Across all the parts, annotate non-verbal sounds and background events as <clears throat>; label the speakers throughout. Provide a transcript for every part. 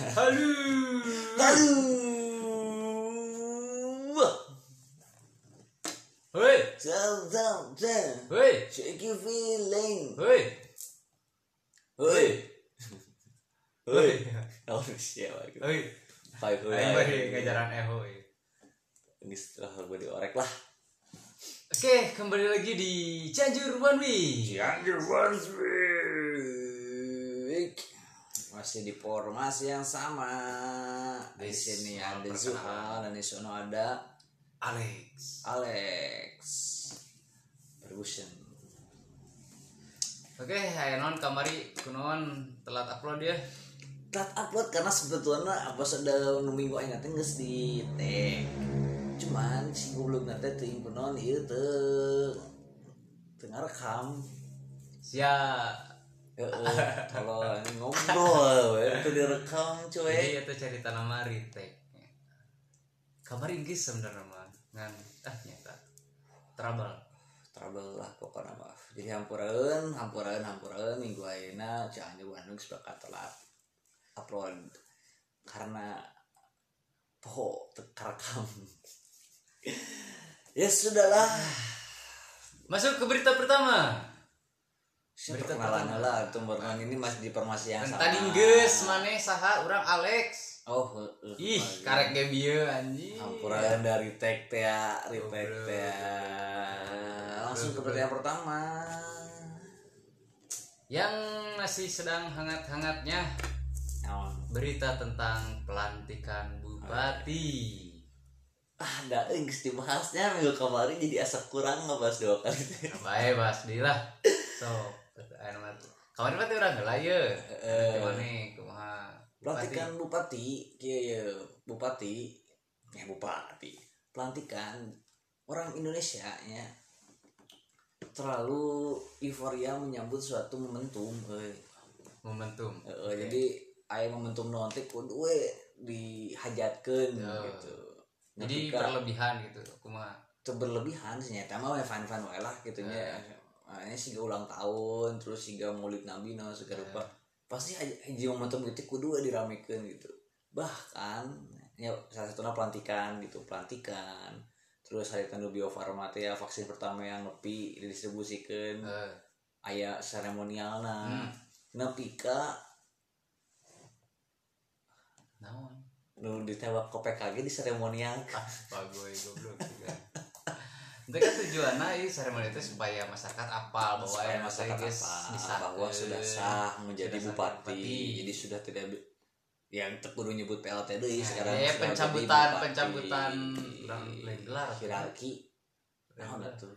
Speaker 1: Halo.
Speaker 2: Halo.
Speaker 1: Hoi,
Speaker 2: Zam zam zam.
Speaker 1: hoi,
Speaker 2: Shake your feeling.
Speaker 1: Hoi.
Speaker 2: Hoi. Hoi. Oh siapa gitu.
Speaker 1: Hoi.
Speaker 2: Five.
Speaker 1: Aing bari ngajaran eh hoi.
Speaker 2: Ini setelah gue diorek lah.
Speaker 1: Oke, kembali lagi di Cianjur One Week.
Speaker 2: Cianjur Once Week. Masih di formasi yang sama. Di sini ada. Zuhal dan di sana ada
Speaker 1: Alex.
Speaker 2: Alex. Ferguson.
Speaker 1: Oke, ayo non kamari kunaon telat upload ya.
Speaker 2: Telat upload karena sebetulnya apa sudah minggu teh geus di tag. Cuman si goblok teh teuing kunaon ieu teu teu ngarekam. Kalau ngobrol we teu direkam cuy.
Speaker 1: Jadi itu cerita nama retake. Kamari geus sebenarnya mah ngan ah nyata. Trouble.
Speaker 2: trouble lah pokoknya mah jadi hampureun hampureun hampureun minggu ayeuna Cianjur Bandung sepakat telat upload karena poho terekam <laughs> ya sudahlah
Speaker 1: Masuk ke berita pertama.
Speaker 2: Perkenalan lah tumbuhan ini masih di formasi yang sama
Speaker 1: tadi geus maneh saha urang Alex.
Speaker 2: oh heeh,
Speaker 1: Ih,
Speaker 2: lagi.
Speaker 1: karek ge bieu anjing.
Speaker 2: dari teh retake
Speaker 1: Goblok.
Speaker 2: teh ya. langsung ke berita yang pertama
Speaker 1: Yang masih sedang hangat-hangatnya berita tentang pelantikan bupati.
Speaker 2: ah ada yang dibahasnya minggu kemarin jadi asa kurang ngebahas dua kali
Speaker 1: Bae bahas di lah. <laughs> So, kemarin berarti urang heula ye.
Speaker 2: Eh.
Speaker 1: Gimana kumaha?
Speaker 2: pelantikan bupati kieu ya bupati ya bupati pelantikan orang Indonesia ya terlalu euforia menyambut suatu momentum euy.
Speaker 1: momentum.
Speaker 2: Heeh, jadi aya momentum nanti kudu we dihajatkeun
Speaker 1: Oh.
Speaker 2: gitu
Speaker 1: Jadi
Speaker 2: Ketika-
Speaker 1: berlebihan gitu. Kumaha?
Speaker 2: berlebihan sih nyata mah fan fan lah gitu nya ini sih ulang tahun terus sih maulid nabi no segala rupa pasti aja hiji momentum gitu kudu we diramekeun gitu. Bahkan ya salah satunya pelantikan gitu pelantikan. Terus hari tanu bio farma ya vaksin pertama yang nepi didistribusikan.
Speaker 1: Eh,
Speaker 2: aya seremonialna.
Speaker 1: Hmm.
Speaker 2: nepi ka
Speaker 1: Naon?
Speaker 2: nu ditewak ke PKG di seremonial.
Speaker 1: Ah, bagoy goblok. <laughs> Itu kan tujuannya ini seremoni itu supaya masyarakat apal bahwa
Speaker 2: supaya
Speaker 1: yang
Speaker 2: masyarakat
Speaker 1: geus
Speaker 2: apa
Speaker 1: disahkeun.
Speaker 2: bahwa sudah sah menjadi
Speaker 1: Sudah
Speaker 2: bupati.
Speaker 1: bupati.
Speaker 2: jadi sudah tidak yang terkudu nyebut PLT deui
Speaker 1: Nah,
Speaker 2: sekarang
Speaker 1: ya,
Speaker 2: sudah
Speaker 1: pencabutan- pencabutan gelar.
Speaker 2: hierarki nah tuh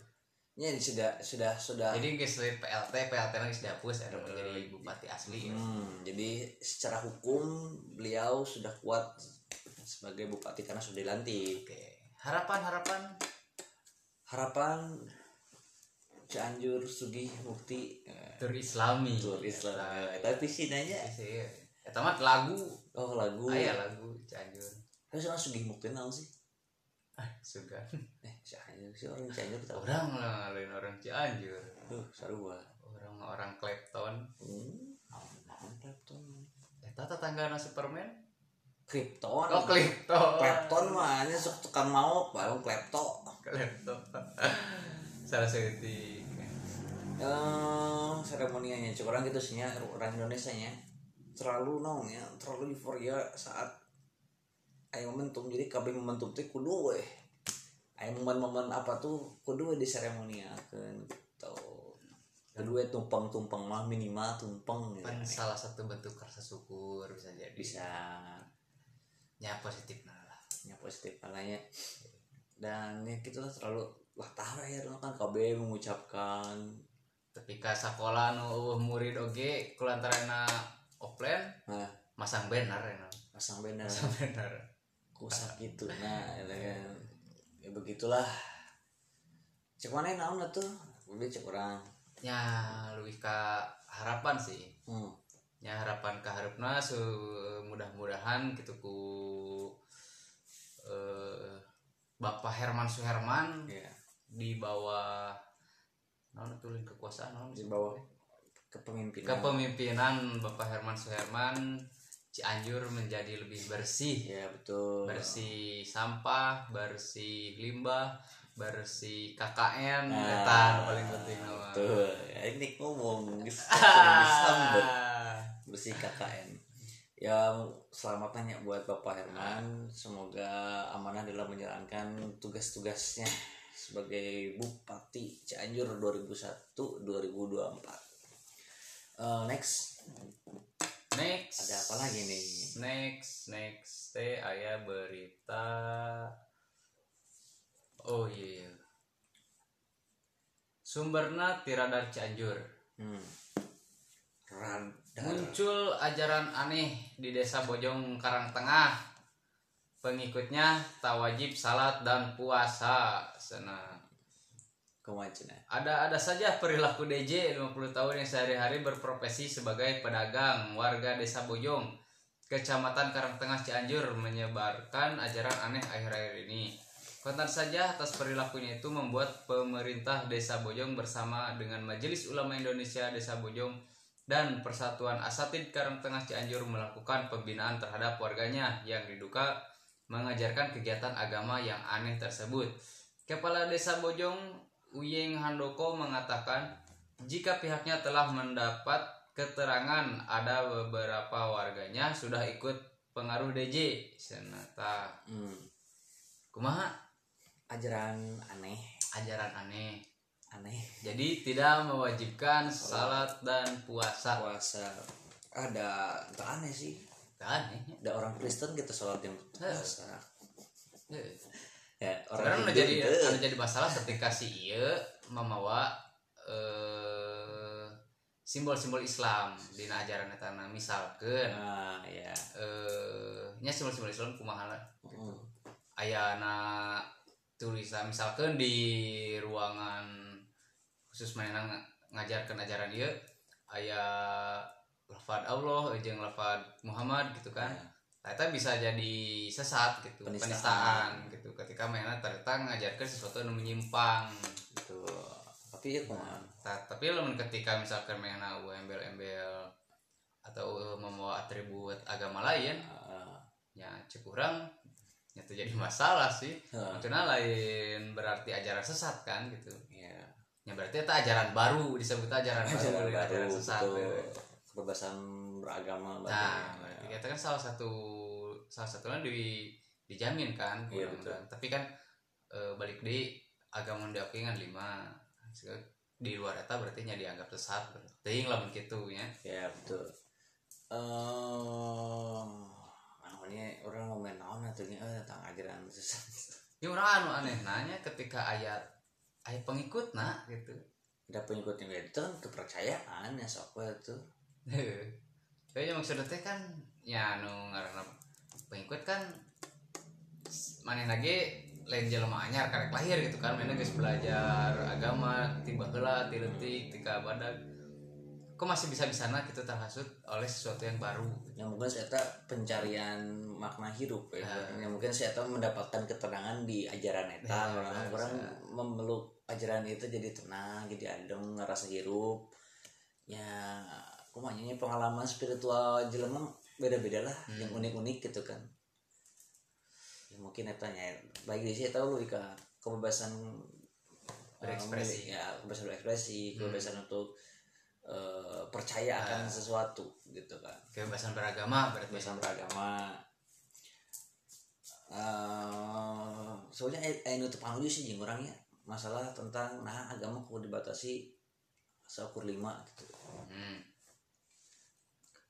Speaker 2: ya sudah sudah sudah
Speaker 1: Jadi lain PLT, PLT geus dihapus ada menjadi bupati asli. ya.
Speaker 2: hmm, jadi secara hukum beliau sudah kuat sebagai bupati karena sudah dilantik
Speaker 1: Oke. Harapan-harapan
Speaker 2: harapan Cianjur Sugih Mukti eh,
Speaker 1: tur Islami.
Speaker 2: tur Islam Eh, tapi sih nanya
Speaker 1: Iya. Eta mah lagu.
Speaker 2: oh lagu
Speaker 1: Aya lagu Cianjur.
Speaker 2: tapi soalnya Sugih Mukti naon sih
Speaker 1: Ah, suka. <laughs>
Speaker 2: eh Cianjur sih orang Cianjur tahu
Speaker 1: Orang lah lain orang Cianjur.
Speaker 2: Tuh, sarua.
Speaker 1: Orang orang Clapton.
Speaker 2: Hmm, naon naon Clapton.
Speaker 1: Eta tetanggana Superman.
Speaker 2: Krypton.
Speaker 1: Oh, Clapton.
Speaker 2: Clapton mah ini sok tukang mau, baru Klepto.
Speaker 1: Clapton. <laughs> Salah seutik.
Speaker 2: Eh, seremonianya cuma orang gitu sih nya, orang Indonesia nya terlalu naon ya, terlalu euforia saat aya momentum jadi kabeh momentum teh kudu we. Aya momen-momen apa tuh kudu we diseremoniakeun gitu. Kudu we tumpeng-tumpeng mah minimal tumpeng gitu.
Speaker 1: Kan salah satu bentuk rasa syukur bisa jadi.
Speaker 2: bisa
Speaker 1: Ya positif nah lah.
Speaker 2: ya positif kalanya dan ya kita terlalu wah terakhir kan KB mengucapkan
Speaker 1: Ketika sekolah nu eueuh murid oge kulantaran offline
Speaker 2: nah
Speaker 1: masang banner ya. no.
Speaker 2: pasang banner
Speaker 1: Masang banner.
Speaker 2: kusak gitu nah ya kan ya begitulah cek mana naon tuh udah cek orang
Speaker 1: Ya lebih ke harapan sih.
Speaker 2: hmm.
Speaker 1: ya harapan ke harapna mudah-mudahan gitu ku eh, Bapak Herman Suherman
Speaker 2: ya
Speaker 1: di bawah non tulin kekuasaan non
Speaker 2: di bawah kepemimpinan.
Speaker 1: Kepemimpinan Bapak Herman Suherman Cianjur menjadi lebih bersih.
Speaker 2: Ya betul.
Speaker 1: Bersih sampah bersih limbah bersih KKN
Speaker 2: Nah,
Speaker 1: paling penting nama
Speaker 2: Tuh, ya ini ngomong <laughs> disambut bersih KKN. Ya selamat nanya buat Bapak Herman. Semoga amanah dalam menjalankan tugas-tugasnya sebagai Bupati Cianjur 2001-2024. Eh, next
Speaker 1: next
Speaker 2: ada apa lagi nih?
Speaker 1: next next teh aya berita oh iya, iya. sumberna tiradar Cianjur
Speaker 2: Hmm.
Speaker 1: Muncul ajaran aneh di desa Bojong Karangtengah pengikutnya tak wajib salat dan puasa sana.
Speaker 2: Ke mana?
Speaker 1: ada ada saja perilaku DJ 50 tahun yang sehari-hari berprofesi sebagai pedagang warga desa Bojong Kecamatan Karangtengah Cianjur menyebarkan ajaran aneh akhir-akhir ini. Kontan saja atas perilakunya itu membuat pemerintah Desa Bojong bersama dengan Majelis Ulama Indonesia Desa Bojong dan Persatuan Asatid Karangtengah Cianjur melakukan pembinaan terhadap warganya yang diduga mengajarkan kegiatan agama yang aneh tersebut. Kepala Desa Bojong Uyeng Handoko mengatakan jika pihaknya telah mendapat keterangan ada beberapa warganya sudah ikut pengaruh DJ senata.
Speaker 2: Hmm.
Speaker 1: kumaha?
Speaker 2: Ajaran aneh,
Speaker 1: ajaran aneh
Speaker 2: aneh.
Speaker 1: jadi tidak mewajibkan salat dan puasa
Speaker 2: Puasa ada tak aneh sih.
Speaker 1: kan aneh
Speaker 2: Ada orang Kristen kita sholat yang puasa.
Speaker 1: Eh,
Speaker 2: Ya, orang Hindu
Speaker 1: jadi
Speaker 2: gitu.
Speaker 1: anu jadi masalah ketika si iya memawa eh simbol-simbol Islam di ajaran etana misalkan
Speaker 2: Nah, ya.
Speaker 1: eh nya simbol-simbol Islam kumaha lah.
Speaker 2: Hmm.
Speaker 1: ayana tulisan misalkan di ruangan khusus mainan ng- ngajarkan ajaran dia ayah lafad Allah jeung lafad Muhammad gitu kan
Speaker 2: Ya.
Speaker 1: ternyata bisa jadi sesat gitu
Speaker 2: Penistaan.
Speaker 1: penistaan, gitu ketika mainan ternyata ngajarkan sesuatu yang menyimpang
Speaker 2: Gitu. Tapi ya?
Speaker 1: Ta- tapi lamun ketika misalkan mainan uh, embel-embel atau uh, membawa atribut agama lain
Speaker 2: Ah,
Speaker 1: ya cek kurang itu jadi masalah sih maksudnya lain berarti ajaran sesat kan gitu
Speaker 2: ya.
Speaker 1: ya berarti itu ajaran baru disebut ajaran baru
Speaker 2: Ajaran
Speaker 1: dari
Speaker 2: baru
Speaker 1: ajaran sesat
Speaker 2: betul.
Speaker 1: ya.
Speaker 2: Kebebasan beragama
Speaker 1: nah
Speaker 2: berarti.
Speaker 1: berarti kita kan salah satu salah satunya di dijamin kan
Speaker 2: Iya,
Speaker 1: undang-undang. tapi kan eh, balik di agama diakui kan lima di luar eta berarti nya dianggap sesat berarti lah begitu ya
Speaker 2: Ya betul. Eh, namanya orang mau main naon atunya eh tentang ajaran sesat.
Speaker 1: ini orang anu aneh nanya ketika ayat ayat pengikut nah gitu
Speaker 2: Ada pengikutnya itu kan kepercayaan ya sok itu.
Speaker 1: Kayaknya maksudnya teh kan ya anu ngaranna pengikut kan mana lagi lain jelema anyar karek lahir gitu kan mana geus belajar agama tiba heula ti leutik ti badak kok masih bisa bisana gitu terhasut oleh sesuatu yang baru
Speaker 2: Ya mungkin saya tak pencarian makna hidup ya.
Speaker 1: Nah.
Speaker 2: Ya, mungkin saya tak mendapatkan ketenangan di ajaran eta.
Speaker 1: Ya,
Speaker 2: orang
Speaker 1: bisa.
Speaker 2: orang memeluk ajaran itu jadi tenang, jadi adem, ngerasa hirup. Ya, kumanya pengalaman spiritual jelema beda-beda lah,
Speaker 1: Hmm.
Speaker 2: yang unik-unik gitu kan. Ya, mungkin etanya baik di sini tahu lu ke kebebasan
Speaker 1: Berekspresi.
Speaker 2: eh, ya kebebasan berekspresi,
Speaker 1: Hmm.
Speaker 2: kebebasan untuk eh, percaya akan
Speaker 1: Ah.
Speaker 2: sesuatu gitu kan
Speaker 1: kebebasan beragama berarti
Speaker 2: kebebasan beragama eh soalnya eh nutup sih jeung orangnya masalah tentang nah agama kudu dibatasi seukur lima gitu.
Speaker 1: Hmm.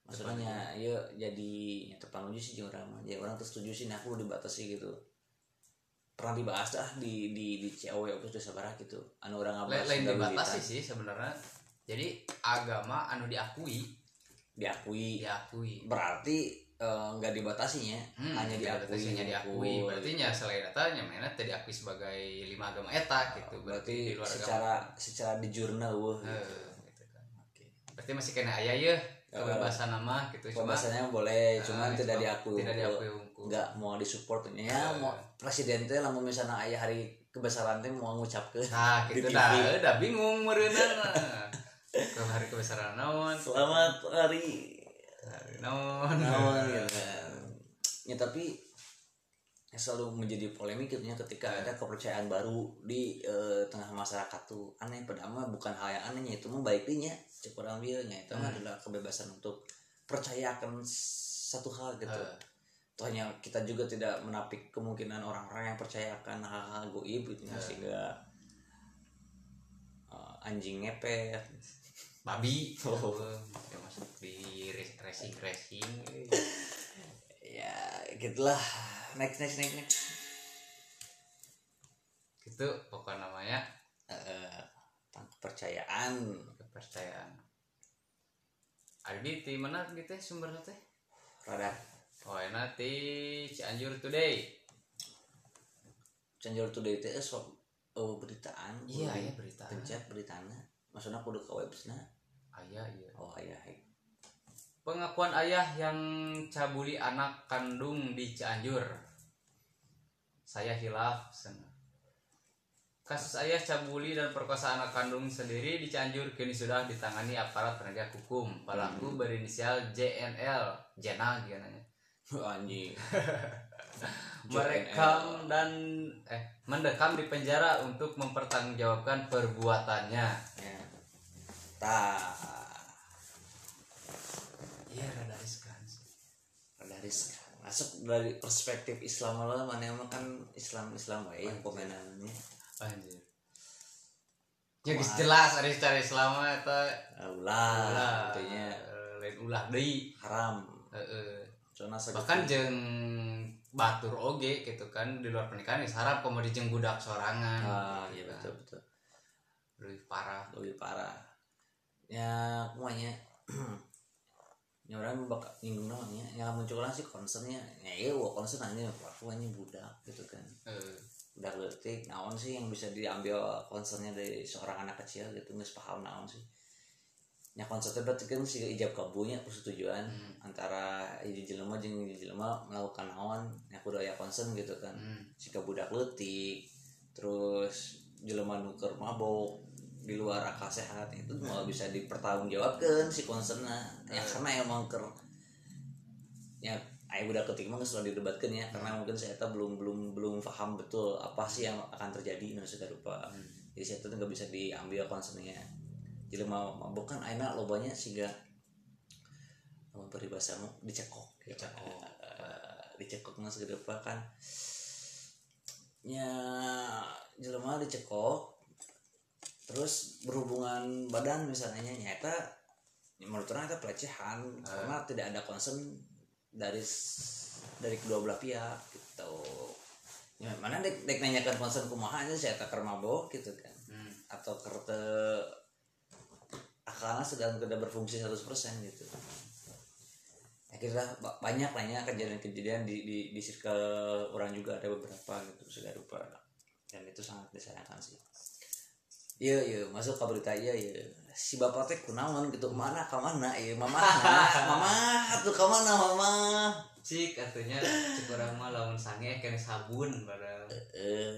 Speaker 2: maksudnya ya jadi nutup anu sih orang ya orang tuh setuju sih nah kudu dibatasi gitu. Pernah dibahas dah di di di COW apa sudah sabarah gitu. Anu orang ngabahas
Speaker 1: lain dibatasi sih sebenarnya. Jadi agama anu diakui.
Speaker 2: Diakui.
Speaker 1: Diakui.
Speaker 2: Berarti eh, nggak dibatasinya
Speaker 1: Hmm,
Speaker 2: hanya diakui
Speaker 1: hanya diakui berarti nya selain eta nya mana teh diakui sebagai lima agama eta gitu
Speaker 2: berarti
Speaker 1: di luar
Speaker 2: secara secara di jurnal wah
Speaker 1: agama
Speaker 2: gitu.
Speaker 1: Eh, gitu kan. berarti masih kena aya ya
Speaker 2: Ya.
Speaker 1: kebebasan nama gitu cuma
Speaker 2: Pembahasannya boleh,
Speaker 1: Nah,
Speaker 2: cuman tidak
Speaker 1: cuma
Speaker 2: diakui.
Speaker 1: tidak diakui
Speaker 2: Enggak mau disupport nya
Speaker 1: Eh.
Speaker 2: mau presiden teh lamun misalnya aya hari kebesaran teh mau ngucapkeun
Speaker 1: nah gitu dah udah bingung meureunna ke hari kebesaran naon
Speaker 2: selamat hari
Speaker 1: naon.
Speaker 2: Naon kan ya tapi yang selalu menjadi polemik gitu ya ketika ada kepercayaan baru di eh, tengah masyarakat tuh. Aneh pertama bukan hal yang anehnya itu mah baiknya cek orang bieunya itu mah adalah kebebasan untuk percaya akan satu hal gitu.
Speaker 1: Eh.
Speaker 2: Tohnya kita juga tidak menapik kemungkinan orang-orang yang percaya akan hal-hal goib gitu ya, sehingga eh, anjing ngepet.
Speaker 1: Babi.
Speaker 2: Oh.
Speaker 1: ya racing racing.
Speaker 2: Ya gitulah. Next next next next.
Speaker 1: Gitu pokok namanya.
Speaker 2: Eh, tentang kepercayaan.
Speaker 1: Kepercayaan. Ada di mana gitu ya sumbernya teh
Speaker 2: rada.
Speaker 1: Oh enak di Cianjur Today.
Speaker 2: Cianjur Today itu so oh, beritaan.
Speaker 1: Iya iya berita
Speaker 2: pencet beritanya. Maksudnya kudu ke website
Speaker 1: ayah iya
Speaker 2: oh iya hai.
Speaker 1: Pengakuan ayah yang cabuli anak kandung di Cianjur. Saya hilaf kasus ayah cabuli dan perkosa anak kandung sendiri di Cianjur kini sudah ditangani aparat penegak hukum. Pelaku berinisial JNL Jenal namanya <laughs>
Speaker 2: Oh, anjing. <laughs>
Speaker 1: Merekam dan eh mendekam di penjara untuk mempertanggungjawabkan perbuatannya.
Speaker 2: ya. Tah
Speaker 1: Iya rada riskan.
Speaker 2: Riskan masuk dari perspektif Islam lah mana emang kan Islam Islam wae yang komenannya
Speaker 1: Anjir. Ya geus jelas secara Islam eta
Speaker 2: ulah
Speaker 1: ulah
Speaker 2: tentunya
Speaker 1: lain ulah deui.
Speaker 2: haram
Speaker 1: Heeh. Bahkan jeung batur oge gitu kan di luar pernikahan geus harap komo dijeng budak sorangan.
Speaker 2: ah
Speaker 1: gitu
Speaker 2: iya
Speaker 1: kan.
Speaker 2: betul betul
Speaker 1: Lebih parah.
Speaker 2: lebih parah ya semuanya <clears throat> ya orang bakal nyinggung namanya yang muncul sih concernnya. Ya iya wah concern aja aku hanya budak gitu kan.
Speaker 1: Heeh.
Speaker 2: budak letik naon sih yang bisa diambil concernnya dari seorang anak kecil gitu nggak paham naon sih. Ya konsepnya berarti kan sih ijab kabulnya persetujuan antara hiji jelema jeung hiji jelema melakukan naon. Ya kudu aya concern gitu kan.
Speaker 1: Hmm.
Speaker 2: jika budak letik terus jelema nuker mabok di luar akal sehat itu mau bisa dipertanggungjawabkan si concernnya. Ya karena emang ker ya ayah budak ketik mah selalu didebatkan ya karena mungkin saya tuh belum belum belum paham betul apa sih yang akan terjadi nah segala rupa jadi saya tuh nggak bisa diambil concernnya. Jadi mau mabok kan enak lobanya sehingga mau peribasamu dicekok.
Speaker 1: Dicekok.
Speaker 2: Eh, dicekok mas segala rupa kan. Ya jelema dicekok terus berhubungan badan misalnya nyata ya menurut orang itu pelecehan karena tidak ada concern dari dari kedua belah pihak gitu. Ya, mana dek, dek nanyakan concern kumaha aja saya tak mabok gitu kan.
Speaker 1: Hmm.
Speaker 2: atau kerte akalnya sedang tidak berfungsi 100% gitu. Akhirnya ba- banyak lah ya kejadian-kejadian di, di, di circle orang juga ada beberapa gitu segala rupa dan itu sangat disayangkan sih iya iya. Masuk ke berita iya iya. Si bapak teh kunaon gitu. Mana ke mana? Iya mama <laughs> mama tuh ke mana mama?
Speaker 1: Cik katanya cik orang mah lamun sange kena sabun pada
Speaker 2: eh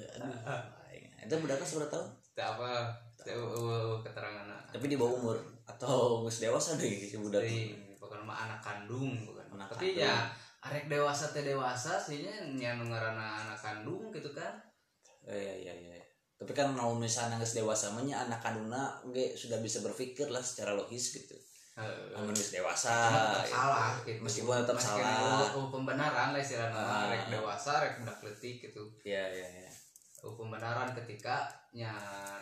Speaker 2: itu budaknya seberapa tahun?
Speaker 1: Teu apa? Keterangan
Speaker 2: tapi di bawah umur. Atau masih dewasa deh si budak.
Speaker 1: Dari pokoknya mah anak kandung bukan
Speaker 2: Anak
Speaker 1: tapi
Speaker 2: kandung.
Speaker 1: ya arek dewasa teh dewasa sih nya nu ngaranna anak kandung gitu kan?
Speaker 2: Eh, iya iya iya. Tapi kan mau misalnya nggak dewasa mah nya anak kandungna ge sudah bisa berpikir lah secara logis gitu. Namun geus dewasa.
Speaker 1: tetap
Speaker 2: gitu.
Speaker 1: salah gitu
Speaker 2: Meskipun tetap
Speaker 1: Masih
Speaker 2: salah.
Speaker 1: uh, pembenaran lah istilahnya
Speaker 2: Ah.
Speaker 1: arek dewasa arek budak leutik gitu
Speaker 2: Iya iya iya.
Speaker 1: Uh, pembenaran ketika nya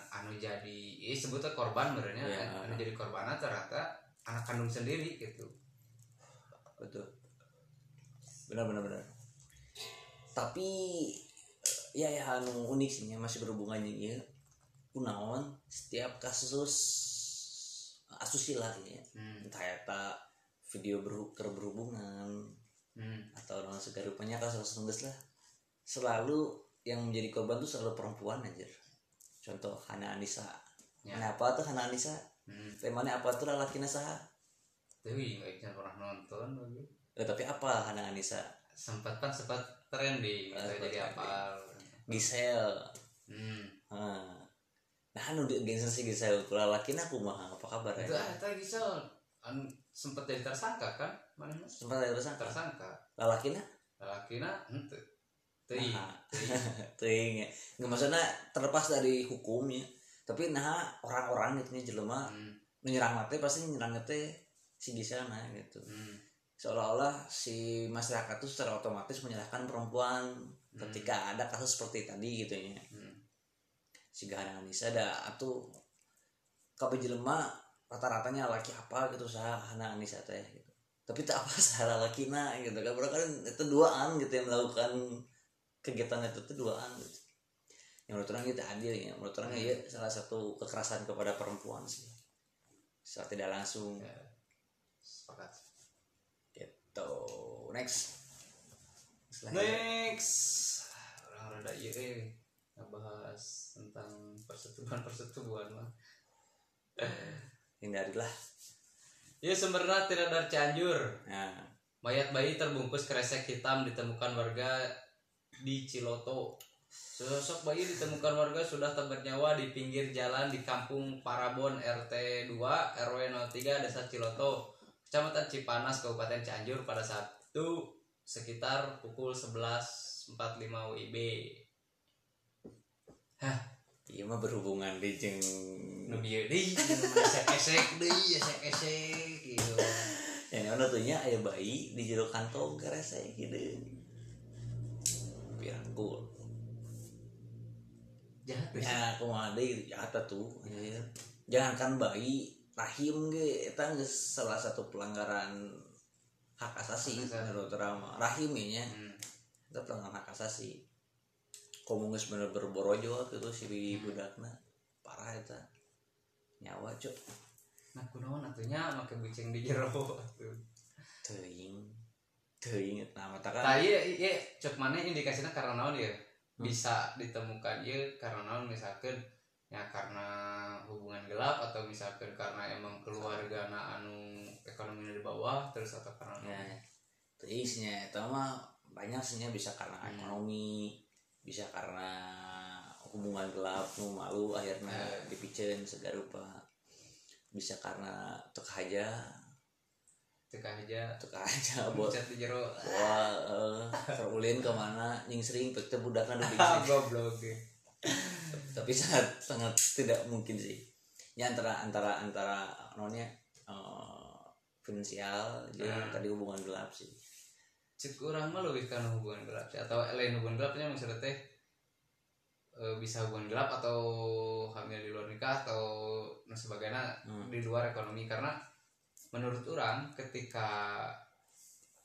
Speaker 1: anu jadi eh, sebutnya korban benernya
Speaker 2: Iya.
Speaker 1: anu jadi korbannya ternyata anak kandung sendiri gitu
Speaker 2: Betul. Benar benar benar. Tapi ya ya anu unik sih nya, masih berhubungan jeung ieu. Kunaon setiap kasus asusila ya.
Speaker 1: hmm.
Speaker 2: Entah eta video berhu- berhubungan
Speaker 1: Hmm.
Speaker 2: atau non segala rupanya kasus nunggus lah selalu yang menjadi korban tuh selalu perempuan aja contoh Hana Anissa
Speaker 1: Ya.
Speaker 2: Hana apa tuh Hana Anissa
Speaker 1: Hmm.
Speaker 2: temanya apa tuh lelaki saha
Speaker 1: Tapi nggak pernah nonton lagi.
Speaker 2: Eh, tapi apa Hana Anissa
Speaker 1: Sempat kan sempat trending
Speaker 2: Ah, sempat
Speaker 1: jadi apa?
Speaker 2: Gisel
Speaker 1: Hmm.
Speaker 2: nah nah anu si Gisel kalau lelaki aku mah apa kabar
Speaker 1: Itu
Speaker 2: ya
Speaker 1: eta Gisel anu sempat jadi tersangka kan mana
Speaker 2: sempat ada tersangka?
Speaker 1: Tersangka.
Speaker 2: Lalakina?
Speaker 1: Lalakina ente. Teuing
Speaker 2: Nah. <laughs>
Speaker 1: teuing.
Speaker 2: ting ya nggak maksudnya terlepas dari hukumnya tapi nah orang-orang gitu nya jelema
Speaker 1: Hmm,
Speaker 2: menyerang mati pasti menyerang teh si di sana gitu.
Speaker 1: Hmm,
Speaker 2: seolah-olah si masyarakat itu secara otomatis menyalahkan perempuan ketika ada kasus seperti tadi gitu ya.
Speaker 1: Hmm.
Speaker 2: si Gahana Anissa ada atau kabeh jelema rata-ratanya laki apa gitu sah Hana Anissa teh gitu. Tapi tak apa <laughs> salah laki gitu kan. Berarti kan itu duaan gitu yang melakukan kegiatan itu tuh duaan gitu. Yang menurut orang itu adil ya. Menurut orang ya salah satu kekerasan kepada perempuan sih. Secara tidak langsung.
Speaker 1: Ya, sepakat.
Speaker 2: Gitu. Next Selanjutnya.
Speaker 1: next. Orang rada iya eh ngebahas tentang persetubuhan persetubuhan mah
Speaker 2: hindarilah
Speaker 1: ya sebenarnya tidak dari Cianjur.
Speaker 2: Nah
Speaker 1: mayat bayi terbungkus kresek hitam ditemukan warga di Ciloto. Sosok bayi ditemukan warga sudah tak bernyawa di pinggir jalan di kampung Parabon RT 2 RW 03 Desa Ciloto Kecamatan Cipanas Kabupaten Cianjur pada Sabtu sekitar pukul 11.45 WIB
Speaker 2: iya mah berhubungan di jeng
Speaker 1: nu bieu deui esek-esek deui esek-esek gitu. <laughs>
Speaker 2: Yang mana tuh nya aya bayi di jero kantong kerese gitu. Pirangkul
Speaker 1: jahat
Speaker 2: ya kumaha deui jahat tuh anjir. jangankan bayi rahim ge eta salah satu pelanggaran hak asasi
Speaker 1: Hak asasi.
Speaker 2: menurut orang mah. rahim ya nya
Speaker 1: Hmm.
Speaker 2: itu pelanggaran hak asasi. Komo geus bener berborojo gitu si budakna. Parah eta. Nyawa cuk.
Speaker 1: Nah kunaon atunya make bucing di jero atuh
Speaker 2: teuing. Teuing nah mata kan
Speaker 1: Tah iya iya. Cek mana indikasinya karena naon ya? Bisa ditemukan ya karena naon misalkan ya karena hubungan gelap atau misalkan karena emang keluarga anu ekonominya di bawah terus atau karena naon?
Speaker 2: ya. Teisnya itu mah banyak sihnya bisa karena
Speaker 1: Hmm.
Speaker 2: ekonomi bisa karena hubungan gelap nu malu akhirnya
Speaker 1: Eh.
Speaker 2: dipicen segarupa bisa karena tek aja
Speaker 1: teka aja
Speaker 2: tek aja <laughs> buat
Speaker 1: bucat di jero.
Speaker 2: Wah eh, terulin ke mana? Nying sering pek teh budakan <laughs>
Speaker 1: goblok ya.
Speaker 2: Tapi sangat sangat tidak mungkin sih ya antara antara antara nonnya eh, finansial jadi
Speaker 1: Hmm.
Speaker 2: tadi hubungan gelap sih
Speaker 1: cek orang mah lebih karena hubungan gelap sih. atau lain hubungan gelapnya maksudnya teh eh, bisa hubungan gelap atau hamil di luar nikah atau dan sebagainya
Speaker 2: Hmm.
Speaker 1: di luar ekonomi karena menurut orang ketika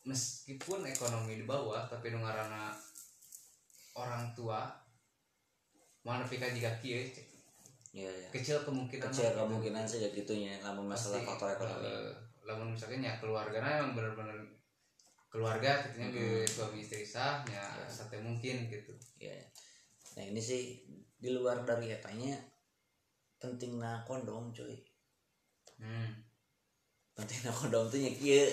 Speaker 1: meskipun ekonomi di bawah tapi nu ngaranna orang tua mana pika jika cek.
Speaker 2: ya ya
Speaker 1: kecil kemungkinan
Speaker 2: kecil
Speaker 1: gitu.
Speaker 2: kemungkinan kayak gitunya namun masalah
Speaker 1: Pasti,
Speaker 2: faktor ekonomi
Speaker 1: eh, lamun misalkan ya keluarganya emang bener-bener keluarga gitu nya
Speaker 2: Hmm.
Speaker 1: ke suami istri sah ya
Speaker 2: Ya.
Speaker 1: sate mungkin gitu
Speaker 2: ya ya. nah ini sih di luar dari etanya pentingnya kondom cuy
Speaker 1: hmm.
Speaker 2: pentingnya kondom tuh nya kieu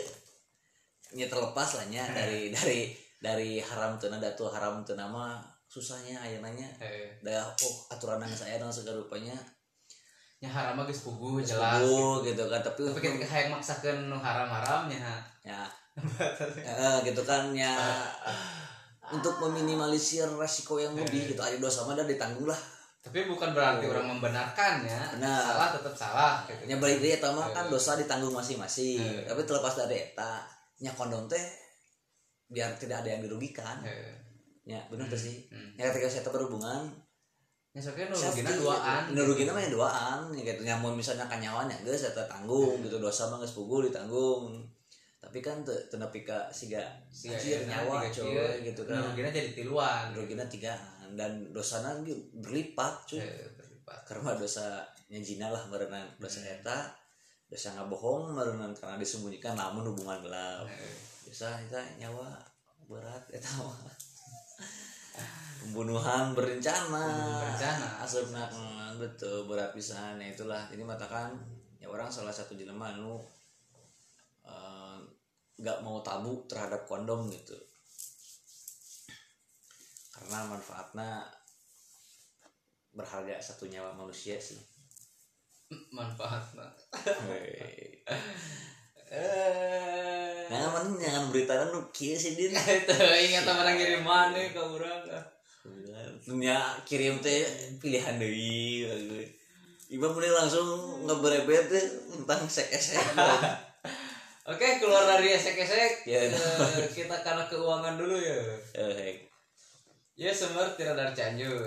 Speaker 2: nya terlepas lah nya <laughs> dari dari dari haram tuh nada tuh haram tuh nama susahnya aya nanya
Speaker 1: eh,
Speaker 2: dah oh aturan yang saya dengan segala rupanya
Speaker 1: nya haram geus puguh
Speaker 2: Geus
Speaker 1: jelas
Speaker 2: puguh gitu kan tapi
Speaker 1: tapi ketika hayang maksakeun nu haram-haramnya ha.
Speaker 2: ya <laughs> Eh, gitu kan ya <laughs> untuk meminimalisir resiko yang lebih gitu ayo dosa mah ditanggung lah
Speaker 1: tapi bukan berarti
Speaker 2: Oh.
Speaker 1: orang membenarkannya
Speaker 2: Benar.
Speaker 1: salah tetap salah gitu.
Speaker 2: nya balik deui eta mah
Speaker 1: Eh.
Speaker 2: kan dosa ditanggung masing-masing
Speaker 1: Eh.
Speaker 2: tapi terlepas dari eta nya kondom teh biar tidak ada yang dirugikan
Speaker 1: Eh,
Speaker 2: ya bener tuh sih.
Speaker 1: Hmm.
Speaker 2: ya ketika saya berhubungan
Speaker 1: ya soalnya nu
Speaker 2: safety,
Speaker 1: rugina duaan
Speaker 2: gitu. nurugina mah ya duaan ya gitu. Nyamun misalnya kanyawanya geus eta tanggung gitu. Dosa mah geus pugul ditanggung. Tapi kan teu teu nepi ka siga
Speaker 1: Si
Speaker 2: anjir nyawa coy gitu kan.
Speaker 1: Rugina jadi tiluan.
Speaker 2: Rugina tigaan. Dan dosana berlipat cuy.
Speaker 1: Eh, berlipat.
Speaker 2: Karena dosa zina lah merenang dosa
Speaker 1: Hmm.
Speaker 2: eta. Dosa ngabohong merenang karena disembunyikan namun hubungan gelap.
Speaker 1: Eh,
Speaker 2: dosa eta nyawa berat eta mah pembunuhan berencana.
Speaker 1: Berencana.
Speaker 2: mm, betul berat pisan ya itulah. Jadi matakan ya orang salah satu jelema anu eh, nggak mau tabu terhadap kondom gitu. Karena manfaatnya berharga satu nyawa manusia sih.
Speaker 1: Manfaat eh.
Speaker 2: Nah mana jangan berita nu kieu sih din. <laughs>
Speaker 1: Itu ingat teman yang kirim mana ke
Speaker 2: nya kirim teh pilihan deui. Iba mulai langsung ngeberebet teh tentang sek-sek. <laughs>
Speaker 1: Oke keluar dari esek-esek
Speaker 2: Ya.
Speaker 1: eh, kita karena keuangan dulu ya.
Speaker 2: Eh,
Speaker 1: ya Sumber tidak dari Cianjur.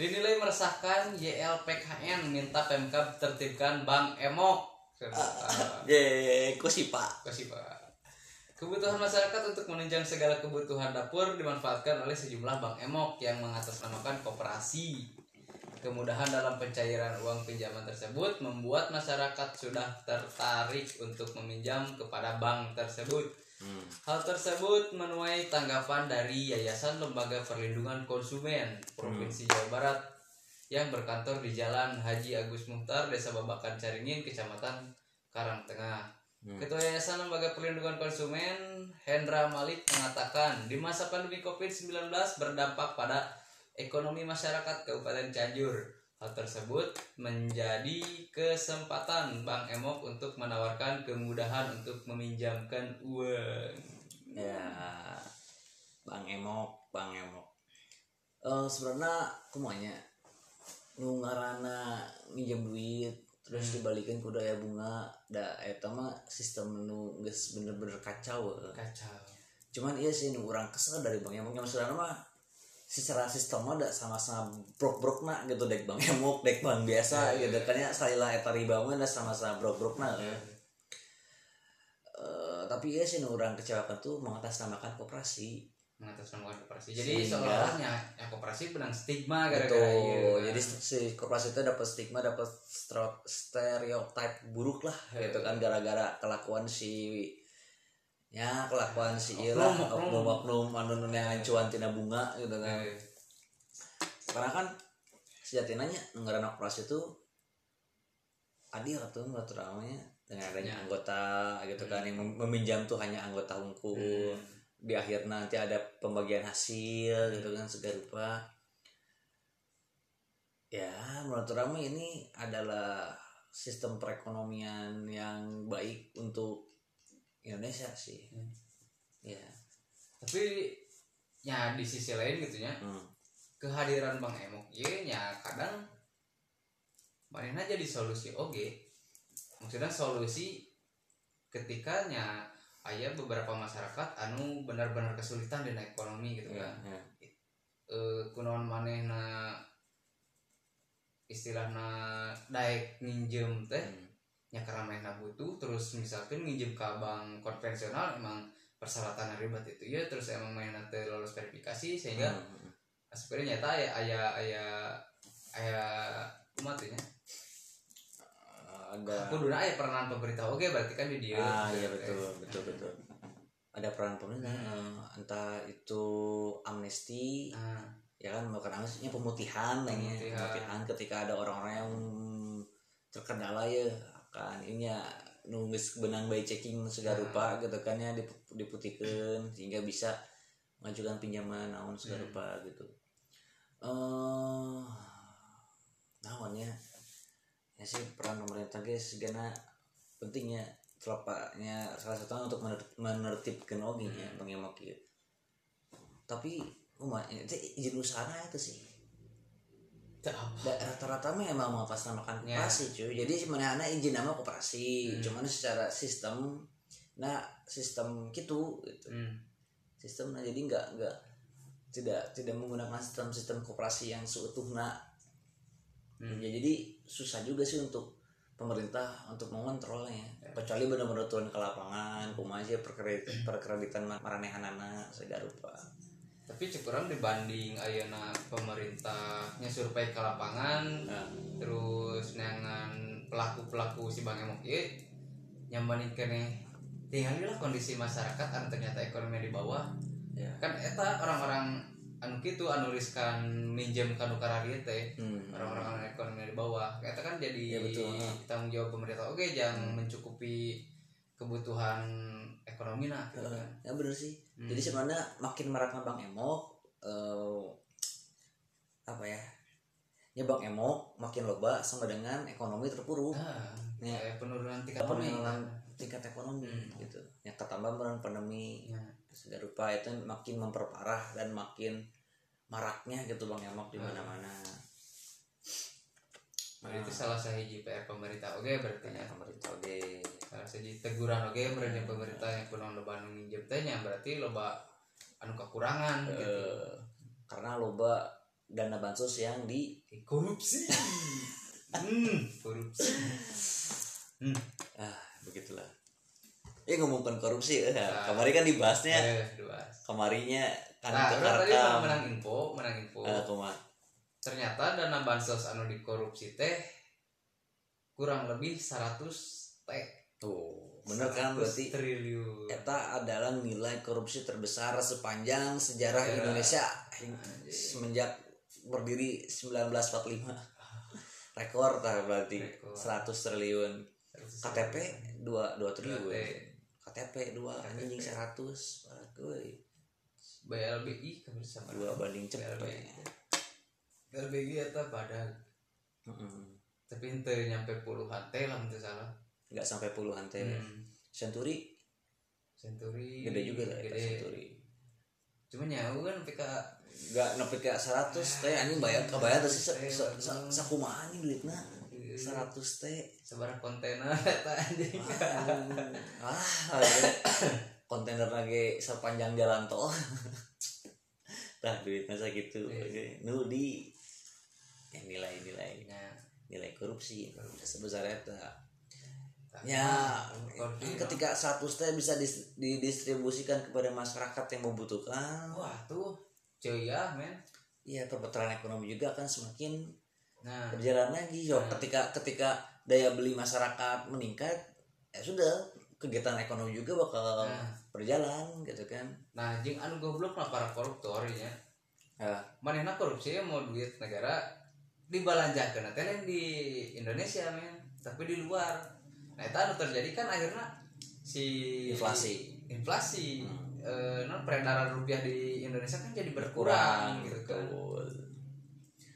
Speaker 1: Dinilai meresahkan YLPKN minta Pemkab tertibkan Bank Emok. <laughs>
Speaker 2: Ye kok sih pak
Speaker 1: Kasih Pak. Kebutuhan masyarakat untuk menunjang segala kebutuhan dapur dimanfaatkan oleh sejumlah bank emok yang mengatasnamakan koperasi. Kemudahan dalam pencairan uang pinjaman tersebut membuat masyarakat sudah tertarik untuk meminjam kepada bank tersebut.
Speaker 2: Hmm.
Speaker 1: Hal tersebut menuai tanggapan dari Yayasan Lembaga Perlindungan Konsumen Provinsi Jawa Barat yang berkantor di Jalan Haji Agus Muhtar, Desa Babakan Caringin, Kecamatan Karangtengah. Ketua Yayasan Lembaga Perlindungan Konsumen Hendra Malik mengatakan di masa pandemi COVID-19 berdampak pada ekonomi masyarakat Kabupaten Cianjur. Hal tersebut menjadi kesempatan Bank Emok untuk menawarkan kemudahan untuk meminjamkan uang.
Speaker 2: ya bang emok bang emok eh sebenarnya kumanya nu ngaranna minjem duit terus dibalikin ku daya bunga da eta mah sistem nu geus bener-bener kacau eh.
Speaker 1: Kacau.
Speaker 2: cuman iya sih nu urang kesel dari bang emok yang maksudnya mah secara sistem mah da sama-sama brok-brok na gitu dek bang emok dek bang biasa gitu. kan ya salila eta riba mah sama-sama brok-brok na Eh, tapi iya sih nu urang kecewakan tuh mengatasnamakan koperasi
Speaker 1: mengatasnamakan koperasi. Jadi seolah-olahnya ya koperasi benang stigma gara-gara iya.
Speaker 2: Jadi si korporasi itu dapat stigma, dapat stereotip buruk lah gitu kan gara-gara kelakuan si ya kelakuan si
Speaker 1: Oknum,
Speaker 2: Ira
Speaker 1: oknum.
Speaker 2: oknum anu yang cuan tina bunga gitu kan.
Speaker 1: Eh,
Speaker 2: Karena kan sejatinya negara korporasi itu adil tuh menurut namanya dengan adanya
Speaker 1: Ya.
Speaker 2: anggota gitu kan yang mem- meminjam tuh hanya anggota hukum
Speaker 1: Hmm.
Speaker 2: Di akhir nanti ada pembagian hasil gitu kan segala rupa ya menurut Rama ini adalah sistem perekonomian yang baik untuk Indonesia sih
Speaker 1: Hmm.
Speaker 2: ya
Speaker 1: Tapi ya di sisi lain gitu ya
Speaker 2: hmm.
Speaker 1: kehadiran Bang Emok ye nya kadang mana jadi solusi oge maksudnya solusi ketika aya beberapa masyarakat anu benar-benar kesulitan di ekonomi gitu
Speaker 2: ya,
Speaker 1: kan
Speaker 2: ya.
Speaker 1: eh kunaon manehna istilahna daek nginjem teh
Speaker 2: Hmm.
Speaker 1: nya karena manehna butuh terus misalkan nginjem ke bank konvensional emang persyaratan ribet itu ya terus emang manehna teh lolos verifikasi sehingga
Speaker 2: Hmm.
Speaker 1: sebenarnya nyata ya aya aya aya umat
Speaker 2: ada
Speaker 1: kuduna aya peranan pemerintah oke berarti kan di dia
Speaker 2: ah iya betul betul betul. Ada peran pemerintah eh, entah itu amnesti
Speaker 1: nah,
Speaker 2: ya kan bukan amnestinya pemutihan lah ya.
Speaker 1: Pemutihan.
Speaker 2: pemutihan ketika ada orang-orang yang terkendala ya. Akan ini ya nulis benang by checking segala
Speaker 1: Nah.
Speaker 2: rupa gitu kan ya dip- diputihkan sehingga bisa mengajukan pinjaman naon segala
Speaker 1: Hmm.
Speaker 2: rupa gitu. Eh naonnya ya sih peran pemerintah guys segala pentingnya terlepasnya salah satunya untuk mener- menertibkan oke ya
Speaker 1: Hmm.
Speaker 2: pengemak gitu tapi rumah itu izin usaha itu sih rata-rata mah emang mau pas namakan
Speaker 1: Ya.
Speaker 2: koperasi cuy jadi sebenarnya izin nama koperasi
Speaker 1: Hmm.
Speaker 2: cuman secara sistem nah sistem gitu gitu
Speaker 1: Hmm.
Speaker 2: sistem nah jadi nggak nggak tidak tidak menggunakan sistem sistem koperasi yang seutuhnya
Speaker 1: Hmm.
Speaker 2: ya jadi susah juga sih untuk pemerintah untuk mengontrolnya. Kecuali benar-benar turun ke lapangan kumaha aja perkreditan perkreditan maranehanana segala rupa.
Speaker 1: Tapi cukuran dibanding ayeuna pemerintahnya survei ke lapangan
Speaker 2: nah,
Speaker 1: terus nangan pelaku-pelaku si Bang Emok ieu nyambani kene tinggal lah kondisi masyarakat anu ternyata ekonomi di bawah.
Speaker 2: Ya.
Speaker 1: Kan eta orang-orang anu gitu anu riskan minjem kanu karari teh
Speaker 2: hmm.
Speaker 1: orang-orang anu ekonomi di bawah eta kan jadi
Speaker 2: Ya, betul.
Speaker 1: tanggung jawab pemerintah oke jangan mencukupi kebutuhan ekonomi nah gitu kan.
Speaker 2: ya bener sih
Speaker 1: Hmm.
Speaker 2: jadi sebenarnya makin meratnya bang emok eh, apa ya ya bang emok makin loba sama dengan ekonomi terpuruk
Speaker 1: nah,
Speaker 2: Ya.
Speaker 1: penurunan tingkat ekonomi
Speaker 2: penurunan tingkat ekonomi
Speaker 1: Hmm.
Speaker 2: gitu yang ketambah pandemi
Speaker 1: Ya.
Speaker 2: Segala rupa itu makin memperparah dan makin maraknya gitu bang emok di
Speaker 1: Hmm.
Speaker 2: mana-mana.
Speaker 1: Nah, itu salah satu PR pemerintah oke berarti ya.
Speaker 2: Pemerintah oke
Speaker 1: salah satu teguran oke berarti pemerintah yang kuno loba anu nginjem teh nya berarti loba anu kekurangan gitu.
Speaker 2: Eh, karena loba dana bansos yang di
Speaker 1: korupsi. <laughs> Hmm korupsi. Hmm.
Speaker 2: Ah begitulah ya ngomongkan korupsi eh,
Speaker 1: Nah.
Speaker 2: kemarin kan dibahasnya
Speaker 1: eh dua
Speaker 2: kemarinya kan
Speaker 1: nah tadi menang info menang info
Speaker 2: Eh, kumaha?
Speaker 1: ternyata dana bansos anu dikorupsi teh kurang lebih 100 T
Speaker 2: tuh bener kan
Speaker 1: 100
Speaker 2: berarti
Speaker 1: triliun
Speaker 2: Eta adalah nilai korupsi terbesar sepanjang sejarah
Speaker 1: Sejarah.
Speaker 2: Indonesia
Speaker 1: Anjing.
Speaker 2: semenjak berdiri 1945 <laughs> rekor tah berarti
Speaker 1: Rekor.
Speaker 2: 100 triliun
Speaker 1: 100
Speaker 2: KTP 2 2 triliun KTP 2 anjing 100 Fuck, euy.
Speaker 1: BLBI kan sama
Speaker 2: 2 banding cepet.
Speaker 1: BLBI eta pada
Speaker 2: Heeh.
Speaker 1: tapi ente nyampe puluhan T lah itu salah.
Speaker 2: Nggak sampai puluhan teh
Speaker 1: Hmm.
Speaker 2: Century
Speaker 1: Century
Speaker 2: gede juga lah eta
Speaker 1: gede.
Speaker 2: Century
Speaker 1: cuma nyawa kan PK
Speaker 2: nggak nepi ke 100 teh anjing bayar kebayar tuh sih sa- 100 teh.
Speaker 1: Sebarang kontainer <laughs> eta anjing.
Speaker 2: Ah ada kontainer lagi sepanjang jalan tol. <laughs> Nah duitnya segitu.
Speaker 1: Iya.
Speaker 2: Oke. nu di yang nilai-nilai
Speaker 1: Ya,
Speaker 2: nilai korupsi. Sebesar itu ya
Speaker 1: korupsi,
Speaker 2: ketika satu teh bisa dis- didistribusikan kepada masyarakat yang membutuhkan.
Speaker 1: Wah tuh. Cuy ya men.
Speaker 2: Ya perbetaran ekonomi juga akan semakin
Speaker 1: nah.
Speaker 2: Berjalan lagi yo ketika ketika daya beli masyarakat meningkat ya sudah kegiatan ekonomi juga bakal
Speaker 1: Nah.
Speaker 2: berjalan gitu kan.
Speaker 1: Nah jing anu goblok lah para koruptor ya.
Speaker 2: Ya
Speaker 1: manehna korupsi mau duit negara dibalanjakeun teh lain di Indonesia men tapi di luar. Nah itu anu terjadi kan akhirnya si
Speaker 2: inflasi.
Speaker 1: Inflasi.
Speaker 2: Hmm.
Speaker 1: eh, non peredaran rupiah di Indonesia kan jadi berkurang gitu kan.
Speaker 2: betul.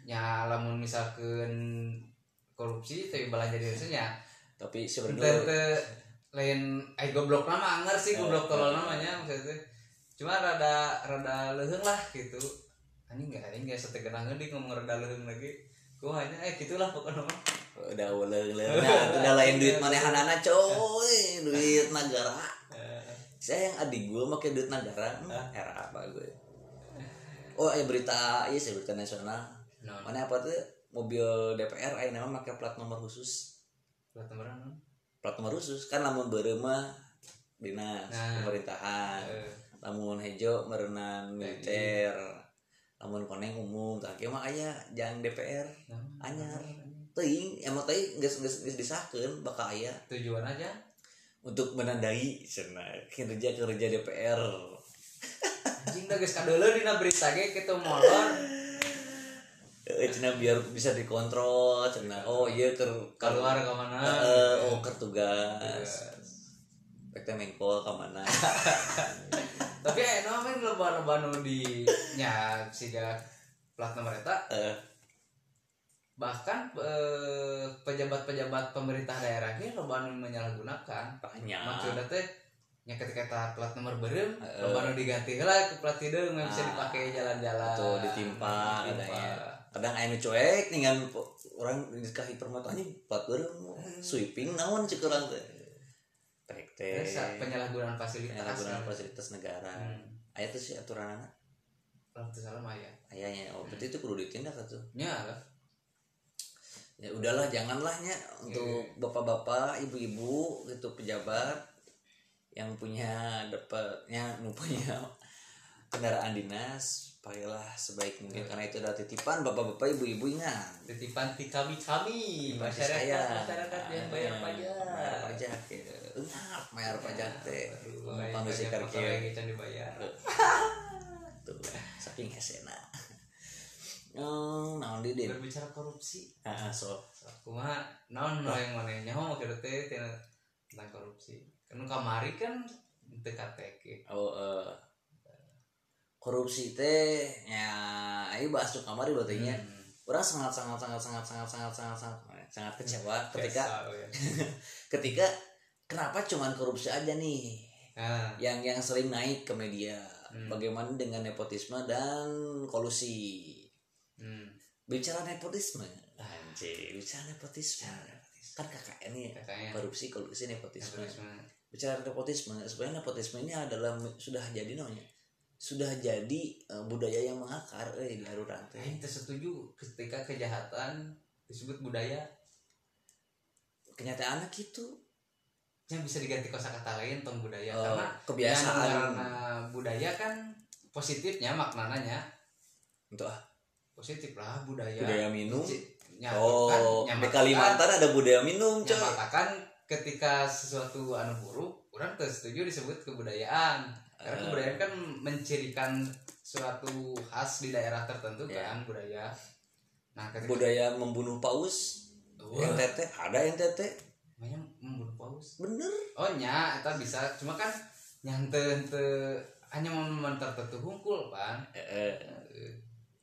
Speaker 1: Ya lamun misalkan korupsi tapi belanja di Indonesia nya
Speaker 2: tapi sebenarnya
Speaker 1: lain eh goblok nama anger sih goblok
Speaker 2: Eh,
Speaker 1: tolol
Speaker 2: eh.
Speaker 1: namanya maksudnya. Cuma rada rada leuheung lah gitu. Anjing enggak anjing enggak setegenah di ngomong rada leuheung lagi. Gua hanya eh gitulah pokoknya
Speaker 2: udah ulah <laughs> ulah nah udah lain duit manehanana coy duit negara.
Speaker 1: Eh,
Speaker 2: saya yang adik gue pakai duit negara hmm, era apa gue oh ya berita iya sih berita nasional
Speaker 1: non
Speaker 2: mana apa tuh? Mobil DPR ayo nama pakai plat nomor khusus.
Speaker 1: Plat nomor non
Speaker 2: plat nomor khusus. Kan lamun berema dinas
Speaker 1: Nah.
Speaker 2: pemerintahan.
Speaker 1: Eh,
Speaker 2: lamun hejo merenang militer. Lamun koneng umum tak mah aya jangan DPR
Speaker 1: nah,
Speaker 2: anyar. teuing emang teuing geus geus geus disahkeun bakal aya.
Speaker 1: Tujuan aja.
Speaker 2: Untuk menandai cenah kinerja kerja DPR
Speaker 1: anjing dah geus kadeuleuh dina berita ge kitu molor <laughs>
Speaker 2: eh cenah biar bisa dikontrol cenah oh iya ker
Speaker 1: keluar ke mana
Speaker 2: Eh, oh ker tugas. Pek teh mengkol ka mana <laughs>
Speaker 1: tapi eh no men loba-loba nu di nya siga plat nomor eta?
Speaker 2: Eh,
Speaker 1: bahkan eh, pejabat-pejabat pemerintah daerah loba nu menyalahgunakan.
Speaker 2: Banyak.
Speaker 1: Maksudnya teh nya ketika eta plat nomor beureum
Speaker 2: Heeh.
Speaker 1: loba nu diganti heula ke plat hideung yang bisa
Speaker 2: Ah.
Speaker 1: dipakai jalan-jalan.
Speaker 2: Tuh ditimpa
Speaker 1: Ditimpa.
Speaker 2: Kadang aya nu cuek dengan orang dikahi permata anjing plat beureum sweeping naon cek urang teh. Pek teh.
Speaker 1: Terus, penyalahgunaan fasilitas
Speaker 2: Penyalahgunaan fasilitas negara.
Speaker 1: Hmm.
Speaker 2: Aya tuh sih aturan
Speaker 1: salah mah ya
Speaker 2: ayahnya. Oh, berarti itu kudu ditindak atuh.
Speaker 1: nya lah
Speaker 2: Ya udahlah janganlah nya untuk
Speaker 1: Iya.
Speaker 2: bapak-bapak, ibu-ibu gitu pejabat yang punya dapatnya punya <laughs> kendaraan dinas pakailah sebaik mungkin
Speaker 1: Iya.
Speaker 2: karena itu adalah titipan bapak-bapak ibu-ibu ingat.
Speaker 1: Titipan ti kami kami masyarakat
Speaker 2: saya.
Speaker 1: masyarakat yang bayar
Speaker 2: Ah,
Speaker 1: pajak.
Speaker 2: bayar pajak ya. Bayar pajak teh.
Speaker 1: Aduh,
Speaker 2: Numpang
Speaker 1: bayar
Speaker 2: bisi
Speaker 1: pajak
Speaker 2: kerja.
Speaker 1: motor lagi can dibayar. <laughs>
Speaker 2: Tuh saking hesena <laughs> oh naon di din
Speaker 1: berbicara korupsi.
Speaker 2: Ah so
Speaker 1: aku mah naon no yang mana nyaho make teh tina tentang korupsi. Kan kamari kan teu kateke
Speaker 2: oh eh, korupsi teh ya ayo bahas tuh kamari berarti
Speaker 1: Hmm.
Speaker 2: orang sangat sangat sangat sangat sangat sangat sangat sangat sangat kecewa ketika
Speaker 1: Kesal, ya. <laughs>
Speaker 2: ketika kenapa cuman korupsi aja nih
Speaker 1: nah,
Speaker 2: yang yang sering naik ke media
Speaker 1: Hmm.
Speaker 2: bagaimana dengan nepotisme dan kolusi
Speaker 1: hmm.
Speaker 2: bicara nepotisme anjir bicara nepotisme kan KKN nih
Speaker 1: kakaknya
Speaker 2: korupsi kolusi nepotisme
Speaker 1: nepotisme.
Speaker 2: bicara nepotisme sebenarnya nepotisme ini adalah sudah jadi namanya sudah jadi eh, budaya yang mengakar eh di Arurang teh.
Speaker 1: Aing teu setuju ketika kejahatan disebut budaya.
Speaker 2: Kenyataannya gitu.
Speaker 1: Yang bisa diganti kosakata lain tong budaya.
Speaker 2: Eh,
Speaker 1: karena
Speaker 2: kebiasaan.
Speaker 1: karena budaya kan positifnya maknanya.
Speaker 2: Untuk ah,
Speaker 1: positif lah budaya.
Speaker 2: Budaya minum. Oh di Kalimantan ada budaya minum coy.
Speaker 1: nyamatakan ketika sesuatu anu buruk orang tuh setuju disebut kebudayaan karena kebudayaan kan mencirikan suatu khas di daerah tertentu
Speaker 2: Ya.
Speaker 1: kan budaya. Nah ketika
Speaker 2: budaya membunuh paus.
Speaker 1: Wah,
Speaker 2: NTT ada NTT
Speaker 1: namanya membunuh paus.
Speaker 2: Bener.
Speaker 1: Oh nya itu bisa. Cuma kan nyante henteu hanya momen tertentu hungkul kan
Speaker 2: eh,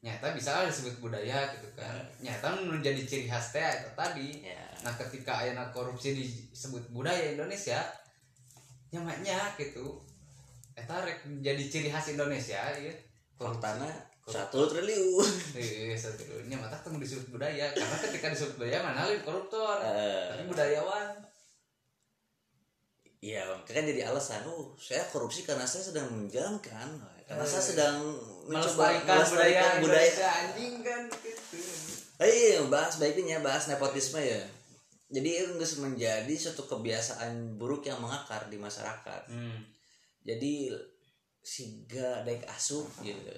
Speaker 1: nyata bisa lah disebut budaya gitu kan. Nyata menjadi ciri khas teh itu tadi.
Speaker 2: Ya
Speaker 1: nah ketika ayana korupsi disebut budaya Indonesia nyamaknya gitu eta rek jadi ciri khas Indonesia ya
Speaker 2: faktana satu triliun.
Speaker 1: Iya satunya mata temu disebut budaya. Karena ketika disebut budaya mana lain koruptor?
Speaker 2: Eh,
Speaker 1: tapi budayawan.
Speaker 2: Iya, kan jadi alasan. Oh, saya korupsi karena saya sedang menjalankan, karena
Speaker 1: Eh,
Speaker 2: saya sedang
Speaker 1: melestarikan budaya Indonesia anjing kan gitu.
Speaker 2: Eh, iya, bahas baiknya bahas nepotisme ya. Jadi itu menjadi suatu kebiasaan buruk yang mengakar di masyarakat.
Speaker 1: hmm.
Speaker 2: Jadi siga dek asup gitu.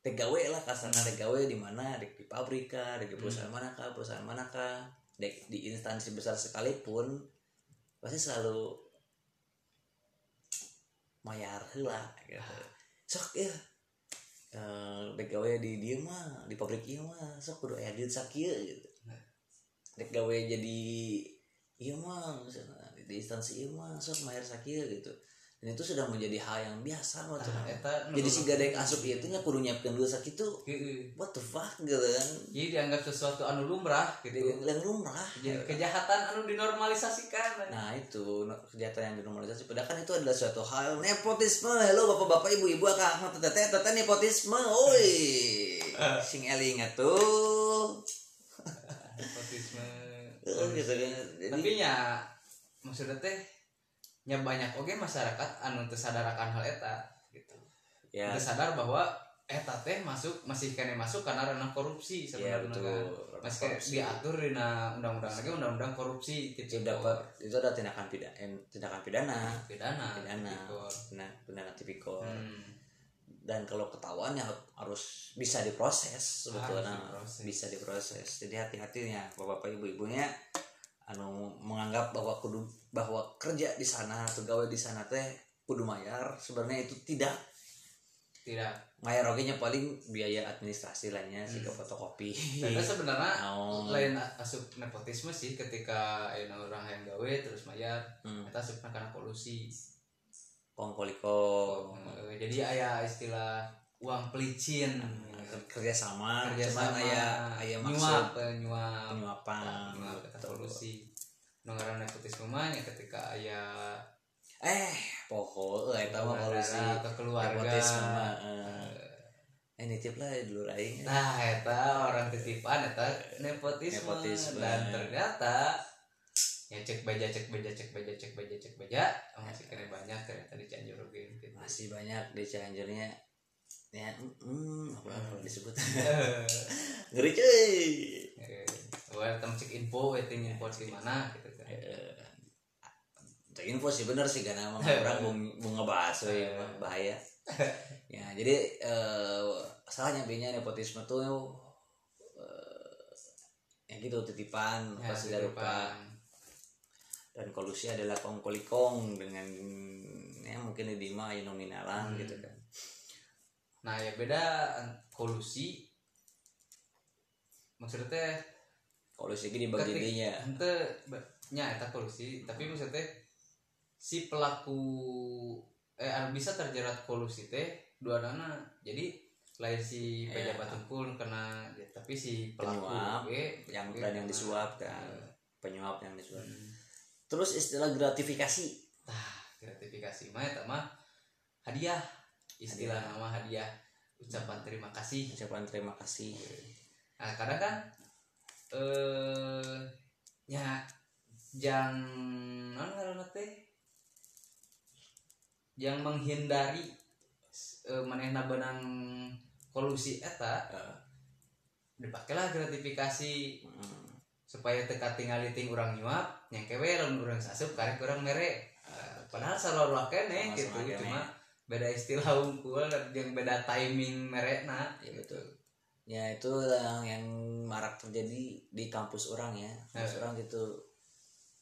Speaker 2: Dek gawe lah kasarnya dek gawe di mana dek di pabrik kah, dek di perusahaan manakah, perusahaan manakah, dek di instansi besar sekalipun pasti selalu mayar lah gitu. Sok ya eh dek gawe di dia mah di pabrik ieu mah sok kudu aya duit sakieu gitu. Dek gawe jadi iya mah misalnya di instansi iya mah sok mayar sakieu gitu dan itu sudah menjadi hal yang biasa waktu
Speaker 1: Nah, eta
Speaker 2: jadi si gadek asup itu nya kudu nyiapkeun dua sakitu
Speaker 1: Heeh.
Speaker 2: what the fuck gitu kan?
Speaker 1: Jadi dianggap sesuatu anu lumrah gitu.
Speaker 2: Yang lumrah
Speaker 1: jadi kejahatan anu dinormalisasikan
Speaker 2: nah itu kejahatan yang dinormalisasi. Padahal kan itu adalah suatu hal nepotisme. Hello bapak-bapak ibu-ibu akak teteh teteh nepotisme oi <laughs> sing eling tuh.
Speaker 1: Nepotisme. <laughs>
Speaker 2: Gitu kan. Jadi
Speaker 1: tapi nya maksudnya teh nya banyak oke masyarakat anu teu sadar akan hal eta gitu.
Speaker 2: Ya.
Speaker 1: Teu sadar bahwa eta teh masuk masih kene masuk karena ranah korupsi
Speaker 2: ya
Speaker 1: sebenarnya. kan masih kayak diatur di undang-undang lagi undang-undang korupsi
Speaker 2: itu dapat itu ada tindakan pidana tindakan pidana.
Speaker 1: Pidana
Speaker 2: pidana
Speaker 1: tipikor.
Speaker 2: nah pidana tipikor.
Speaker 1: Hmm.
Speaker 2: dan kalau ketahuan ya harus bisa diproses sebetulnya.
Speaker 1: diproses.
Speaker 2: bisa diproses. Jadi hati-hatinya bapak ibu-ibunya anu menganggap bahwa kudu bahwa kerja di sana atau gawe di sana teh kudu mayar sebenarnya itu tidak
Speaker 1: tidak
Speaker 2: mayar oke nya paling biaya administrasi lainnya sih ke
Speaker 1: Hmm.
Speaker 2: fotokopi
Speaker 1: Ternyata sebenarnya <laughs>
Speaker 2: Oh.
Speaker 1: lain asup nepotisme sih ketika aya orang yang gawe terus mayar
Speaker 2: Hmm.
Speaker 1: kita asupna karena kolusi
Speaker 2: kongkoliko
Speaker 1: Eh, jadi aya istilah uang pelicin.
Speaker 2: Kerja sama
Speaker 1: kerja sama
Speaker 2: aya aya
Speaker 1: nyuap.
Speaker 2: maksud
Speaker 1: eh, nyuap.
Speaker 2: Penyuapan.
Speaker 1: Kolusi nonggaran nepotisme mah ya ketika aya
Speaker 2: eh poho eh eta mah kolusi
Speaker 1: ke keluarga.
Speaker 2: Nepotisme mah eh. eh. Nitip lah dulu aing.
Speaker 1: Nah eta orang titipan eta nepotisme,
Speaker 2: Nepotisme.
Speaker 1: dan ternyata ya cek baja cek baja cek baja cek baja cek baja masih kena banyak ternyata di Cianjur gitu.
Speaker 2: masih banyak di Cianjurnya ya hmm, apa kalau disebut
Speaker 1: Eh, <laughs>
Speaker 2: ngeri cuy
Speaker 1: eh, tem cek info, waiting info di mana gitu kan.
Speaker 2: Eh, Cek info sih bener sih karena emang orang mau mau ngebahas
Speaker 1: Eh.
Speaker 2: bahaya <laughs> ya jadi eh salahnya benya nepotisme tuh eh, yang gitu titipan
Speaker 1: Ya,
Speaker 2: pas segala rupa
Speaker 1: titipan.
Speaker 2: dan kolusi adalah kongkolikong dengan ya mungkin di Dima ya nominalan
Speaker 1: Hmm.
Speaker 2: gitu kan
Speaker 1: Nah, ya beda kolusi. Maksudnya teh
Speaker 2: kolusi ini dibagi
Speaker 1: Ketik-
Speaker 2: dinya
Speaker 1: ente nya eta kolusi, tapi maksudnya teh si pelaku eh anu bisa terjerat kolusi teh dua dana. Jadi lain si
Speaker 2: Iya.
Speaker 1: pejabat hukum kena ya, tapi si pelaku
Speaker 2: Penyuap, yang dan yang disuap kan
Speaker 1: Eh,
Speaker 2: penyuap yang disuap
Speaker 1: hmm.
Speaker 2: terus istilah gratifikasi
Speaker 1: Tah, gratifikasi mah eta mah hadiah istilah
Speaker 2: Hadiah.
Speaker 1: nama hadiah ucapan terima kasih.
Speaker 2: Ucapan terima kasih.
Speaker 1: Nah kadang kan eh ya yang non teh yang menghindari eh, manehna benang kolusi eta
Speaker 2: Eh,
Speaker 1: dipakailah gratifikasi
Speaker 2: mm,
Speaker 1: supaya teka tinggal ting orang nyuap yang kewe lamun urang sasup karek urang mere. Eh, padahal selalu kene gitu cuma beda istilah unggul yang beda timing mereka
Speaker 2: ya betul. Ya itu yang, yang marak terjadi di kampus orang ya. Kampus
Speaker 1: Eh.
Speaker 2: orang gitu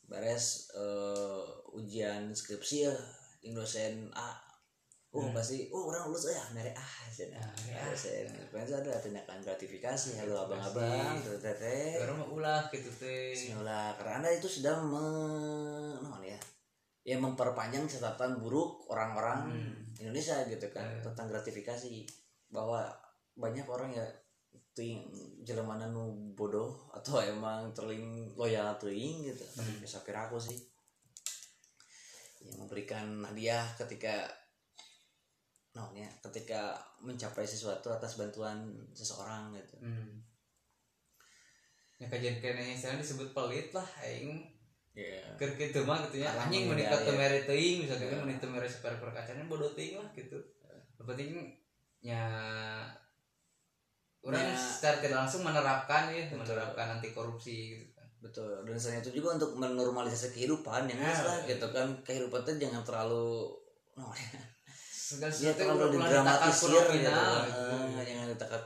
Speaker 2: beres eh, ujian skripsi ya yang dosen A. Oh
Speaker 1: Hmm.
Speaker 2: pasti oh orang lulus ya mere ah cina
Speaker 1: Ah,
Speaker 2: Pokoknya ada tindakan gratifikasi. Halo abang-abang tuh teteh
Speaker 1: orang mah ulah gitu teh.
Speaker 2: Bismillah. Karena anda itu sudah me, naon ya ya memperpanjang catatan buruk orang-orang
Speaker 1: Hmm.
Speaker 2: Indonesia gitu kan
Speaker 1: Eh.
Speaker 2: tentang gratifikasi bahwa banyak orang ya ting jelemana nu bodoh atau emang terling loyal teuing gitu
Speaker 1: Hmm.
Speaker 2: bisa aku sih yang memberikan hadiah ketika naon ya ketika mencapai sesuatu atas bantuan seseorang gitu
Speaker 1: hmm. ya kajian sekarang disebut pelit lah aing
Speaker 2: ya
Speaker 1: keur kitu mah gitu ya anjing menikah teu
Speaker 2: ya.
Speaker 1: mere teuing misalkan
Speaker 2: Ya.
Speaker 1: menikah teu mere separe perkacanya bodoh teuing lah gitu yang penting nya orang
Speaker 2: Ya.
Speaker 1: secara tidak langsung menerapkan ya
Speaker 2: Betul.
Speaker 1: menerapkan anti korupsi gitu kan
Speaker 2: betul dan selain itu juga untuk menormalisasi kehidupan yang
Speaker 1: Ya,
Speaker 2: lah gitu kan kehidupan itu jangan terlalu naon ya
Speaker 1: segala
Speaker 2: ya
Speaker 1: sesuatu
Speaker 2: terlalu didramatisir gitu kan.
Speaker 1: gitu.
Speaker 2: Eh, jangan ditakar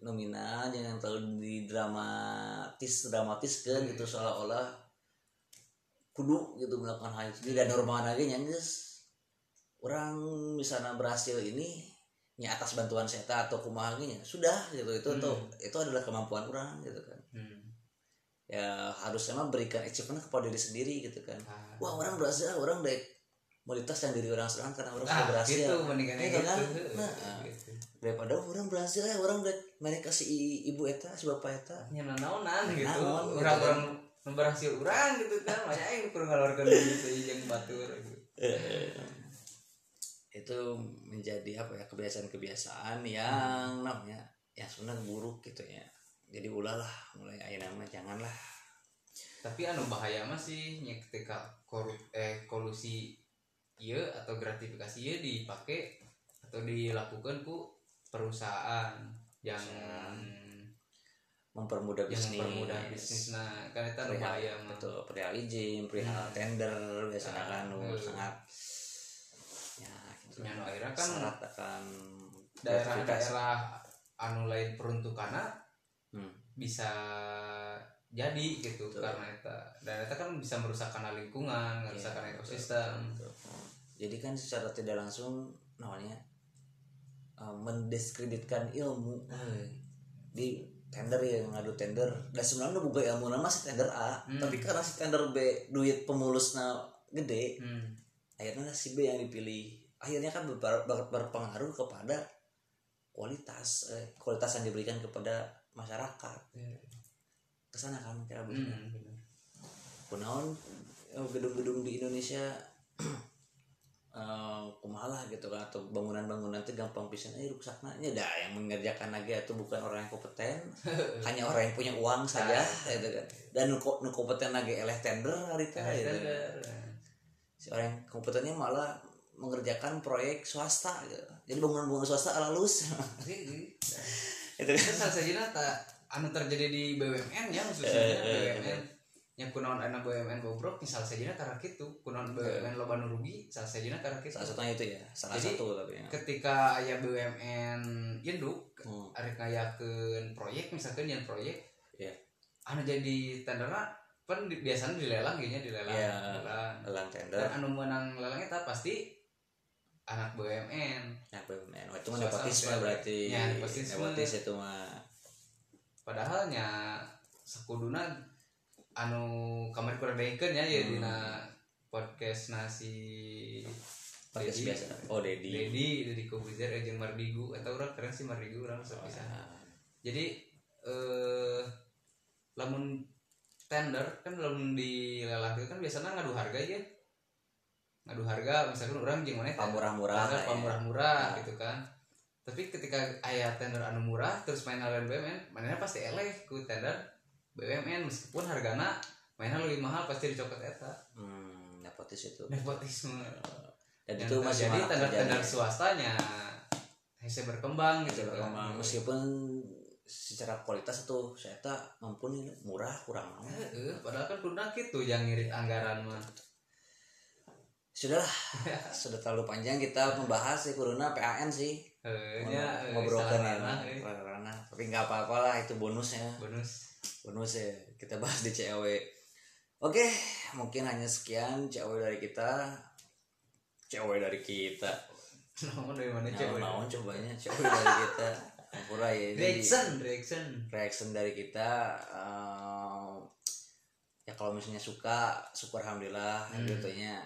Speaker 2: nominal jangan terlalu didramatis dramatis kan
Speaker 1: Hmm.
Speaker 2: gitu seolah-olah kudu gitu melakukan hal itu tidak normal lagi geus orang misalnya berhasil ini ya atas bantuan seta atau kumaha ge nya, sudah gitu itu
Speaker 1: Hmm.
Speaker 2: tuh itu adalah kemampuan orang gitu kan
Speaker 1: Hmm.
Speaker 2: ya harusnya mah berikan achievement kepada diri sendiri gitu kan
Speaker 1: Ah.
Speaker 2: wah orang berhasil orang dek kualitas yang diri orang sendiri karena orang sudah
Speaker 1: Nah,
Speaker 2: berhasil
Speaker 1: gitu mendingan
Speaker 2: Gitu
Speaker 1: gitu,
Speaker 2: kan?
Speaker 1: gitu.
Speaker 2: Nah.
Speaker 1: gitu.
Speaker 2: daripada orang berhasil ya orang dek mereka si ibu eta si bapak eta
Speaker 1: naonan gitu
Speaker 2: Naon, gitu
Speaker 1: orang-orang nu berhasil urang gitu kan. Banyak yang kurang duit teh jeung batur gitu.
Speaker 2: itu menjadi apa ya kebiasaan-kebiasaan yang namanya yang sebenarnya buruk gitu ya. Jadi ulalah mulai ayo nama janganlah.
Speaker 1: Tapi anu bahaya mah sih nya ketika korup eh kolusi ieu atau gratifikasi ieu dipake atau dilakukan ku perusahaan. Yang
Speaker 2: Perusahaan. Mempermudah
Speaker 1: yang
Speaker 2: bisnis
Speaker 1: mempermudah bisnis nah kan itu
Speaker 2: perihal
Speaker 1: bahaya
Speaker 2: betul perihal izin perihal
Speaker 1: Hmm.
Speaker 2: tender biasanya
Speaker 1: Ah,
Speaker 2: kan
Speaker 1: betul.
Speaker 2: sangat ya gitu.
Speaker 1: Nya nu akhirnya kan
Speaker 2: syarat akan
Speaker 1: daerah-daerah anu lain peruntukannya
Speaker 2: Hmm.
Speaker 1: bisa jadi gitu
Speaker 2: Betul.
Speaker 1: karena itu dan itu kan bisa merusakkan lingkungan merusakkan
Speaker 2: Iya, betul,
Speaker 1: ekosistem
Speaker 2: betul. jadi kan secara tidak langsung namanya uh, mendiskreditkan ilmu
Speaker 1: Hmm.
Speaker 2: di tender ya ngadu tender dan sebenarnya buka ilmu nama si tender A
Speaker 1: Hmm.
Speaker 2: tapi karena si tender B duit pemulusnya gede
Speaker 1: hmm.
Speaker 2: akhirnya si B yang dipilih akhirnya kan ber- ber- berpengaruh kepada kualitas eh, kualitas yang diberikan kepada masyarakat
Speaker 1: Iya.
Speaker 2: ke sana kan cara begitu
Speaker 1: Hmm,
Speaker 2: gedung-gedung di Indonesia <clears throat> eh kumaha lah gitu kan atau bangunan-bangunan itu gampang pisan. Eh rusakna nya dah yang mengerjakan lagi itu bukan orang yang kompeten <laughs> hanya orang yang punya uang saja gitu kan. Dan nu, ko- nu kompeten lagi eleh tender hari itu
Speaker 1: Nah,
Speaker 2: gitu.
Speaker 1: tender.
Speaker 2: si orang yang kompetennya malah mengerjakan proyek swasta gitu. jadi bangunan-bangunan swasta halus
Speaker 1: Jadi,
Speaker 2: itu
Speaker 1: itu salah saja anu terjadi di BUMN ya khususnya
Speaker 2: eh,
Speaker 1: BUMN yang kunaon anak BUMN bobrok misal saja karena gitu kunaon BUMN loba nu rugi salah saja karena gitu
Speaker 2: salah satunya itu ya salah
Speaker 1: Jadi,
Speaker 2: satu tapi ya.
Speaker 1: ketika aya BUMN induk
Speaker 2: Hmm.
Speaker 1: arek ngayakeun proyek misalkan yang proyek
Speaker 2: Iya.
Speaker 1: anu jadi tenderna kan biasanya dilelang gini dilelang
Speaker 2: Iya.
Speaker 1: dilelang.
Speaker 2: lelang tender
Speaker 1: dan anu menang lelang eta pasti anak BUMN
Speaker 2: ya BUMN oh, cuma
Speaker 1: Swasta
Speaker 2: nepotisme berarti
Speaker 1: Ya, nepotisme.
Speaker 2: nepotis itu mah
Speaker 1: padahal nya sakuduna anu kamar kurang baikkan ya ya
Speaker 2: Hmm.
Speaker 1: dina podcast nasi
Speaker 2: podcast
Speaker 1: Dedi.
Speaker 2: biasa. Oh Dedi.
Speaker 1: Dedi Dedi Kobuzer eh, jeung Mardigu. Atau orang keren sih Mardigu orang sok bisa. Jadi eh lamun tender kan lamun di lelang itu kan biasanya ngadu harga ya ngadu harga misalkan orang jeung mana
Speaker 2: pamurah-murah lah ya.
Speaker 1: pamurah-murah gitu kan. Tapi ketika ayah tender anu murah terus main halian BUMN mainnya pasti eleh ku tender BUMN meskipun hargana mainnya lebih mahal pasti dicopot eta
Speaker 2: hmm, nepotis itu
Speaker 1: nepotisme
Speaker 2: dan
Speaker 1: yang
Speaker 2: itu masih
Speaker 1: tender-tender
Speaker 2: terjadi.
Speaker 1: swastanya hese berkembang gitu
Speaker 2: Masih berkembang.
Speaker 1: kan.
Speaker 2: meskipun secara kualitas tuh saya tak mumpuni murah kurang.
Speaker 1: Heeh, padahal kan kudu gitu yang ngirit anggaran mah
Speaker 2: sudahlah <laughs> sudah terlalu panjang kita membahas sih kuruna PAN sih
Speaker 1: Heeh, eh, salah
Speaker 2: ya salah ranah. tapi nggak apa-apa lah itu bonusnya
Speaker 1: bonus
Speaker 2: bonus ya kita bahas di CW oke mungkin hanya sekian CW dari kita. CW dari kita.
Speaker 1: Namun dari mana cewek
Speaker 2: naon cobanya CW dari kita. Ampura ya jadi-
Speaker 1: reaction reaction.
Speaker 2: reaction dari kita eh, ya kalau misalnya suka syukur alhamdulillah
Speaker 1: Hmm.
Speaker 2: gitu nya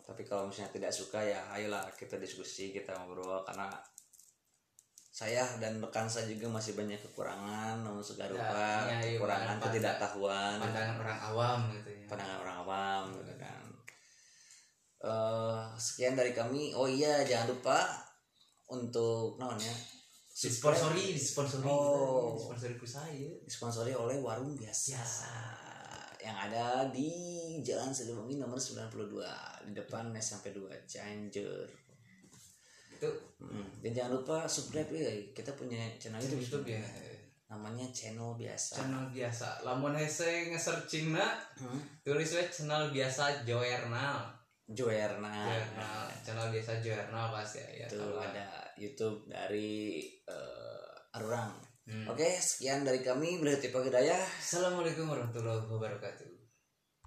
Speaker 2: tapi kalau misalnya tidak suka ya ayolah kita diskusi kita ngobrol karena saya dan rekan saya juga masih banyak kekurangan namun segala
Speaker 1: Ya,
Speaker 2: rupa
Speaker 1: ya, iya,
Speaker 2: kekurangan
Speaker 1: pada-
Speaker 2: ketidaktahuan.
Speaker 1: Pandangan orang awam gitu ya.
Speaker 2: Pandangan orang awam gitu kan. Eh, sekian dari kami. Oh iya jangan lupa untuk non ya?
Speaker 1: Disponsori disponsori
Speaker 2: Oh.
Speaker 1: disponsori ku saya.
Speaker 2: Disponsori oleh warung biasa.
Speaker 1: Biasa.
Speaker 2: yang ada di Jalan Siliwangi nomor 92 di depan SMP 2 Cianjur.
Speaker 1: Itu
Speaker 2: Hmm. Dan jangan lupa subscribe ya kita punya channel
Speaker 1: itu YouTube, ya
Speaker 2: namanya channel biasa.
Speaker 1: channel biasa lamun hese nge-searching na
Speaker 2: Hmm.
Speaker 1: tulis we channel biasa Joernal
Speaker 2: Joerna.
Speaker 1: Joernal channel biasa Joernal pasti ya
Speaker 2: Itu
Speaker 1: kalau-
Speaker 2: ada YouTube dari eh, Arurang.
Speaker 1: Hmm.
Speaker 2: Oke, sekian dari kami. Berhenti Pak Hidayah.
Speaker 1: Assalamualaikum warahmatullahi wabarakatuh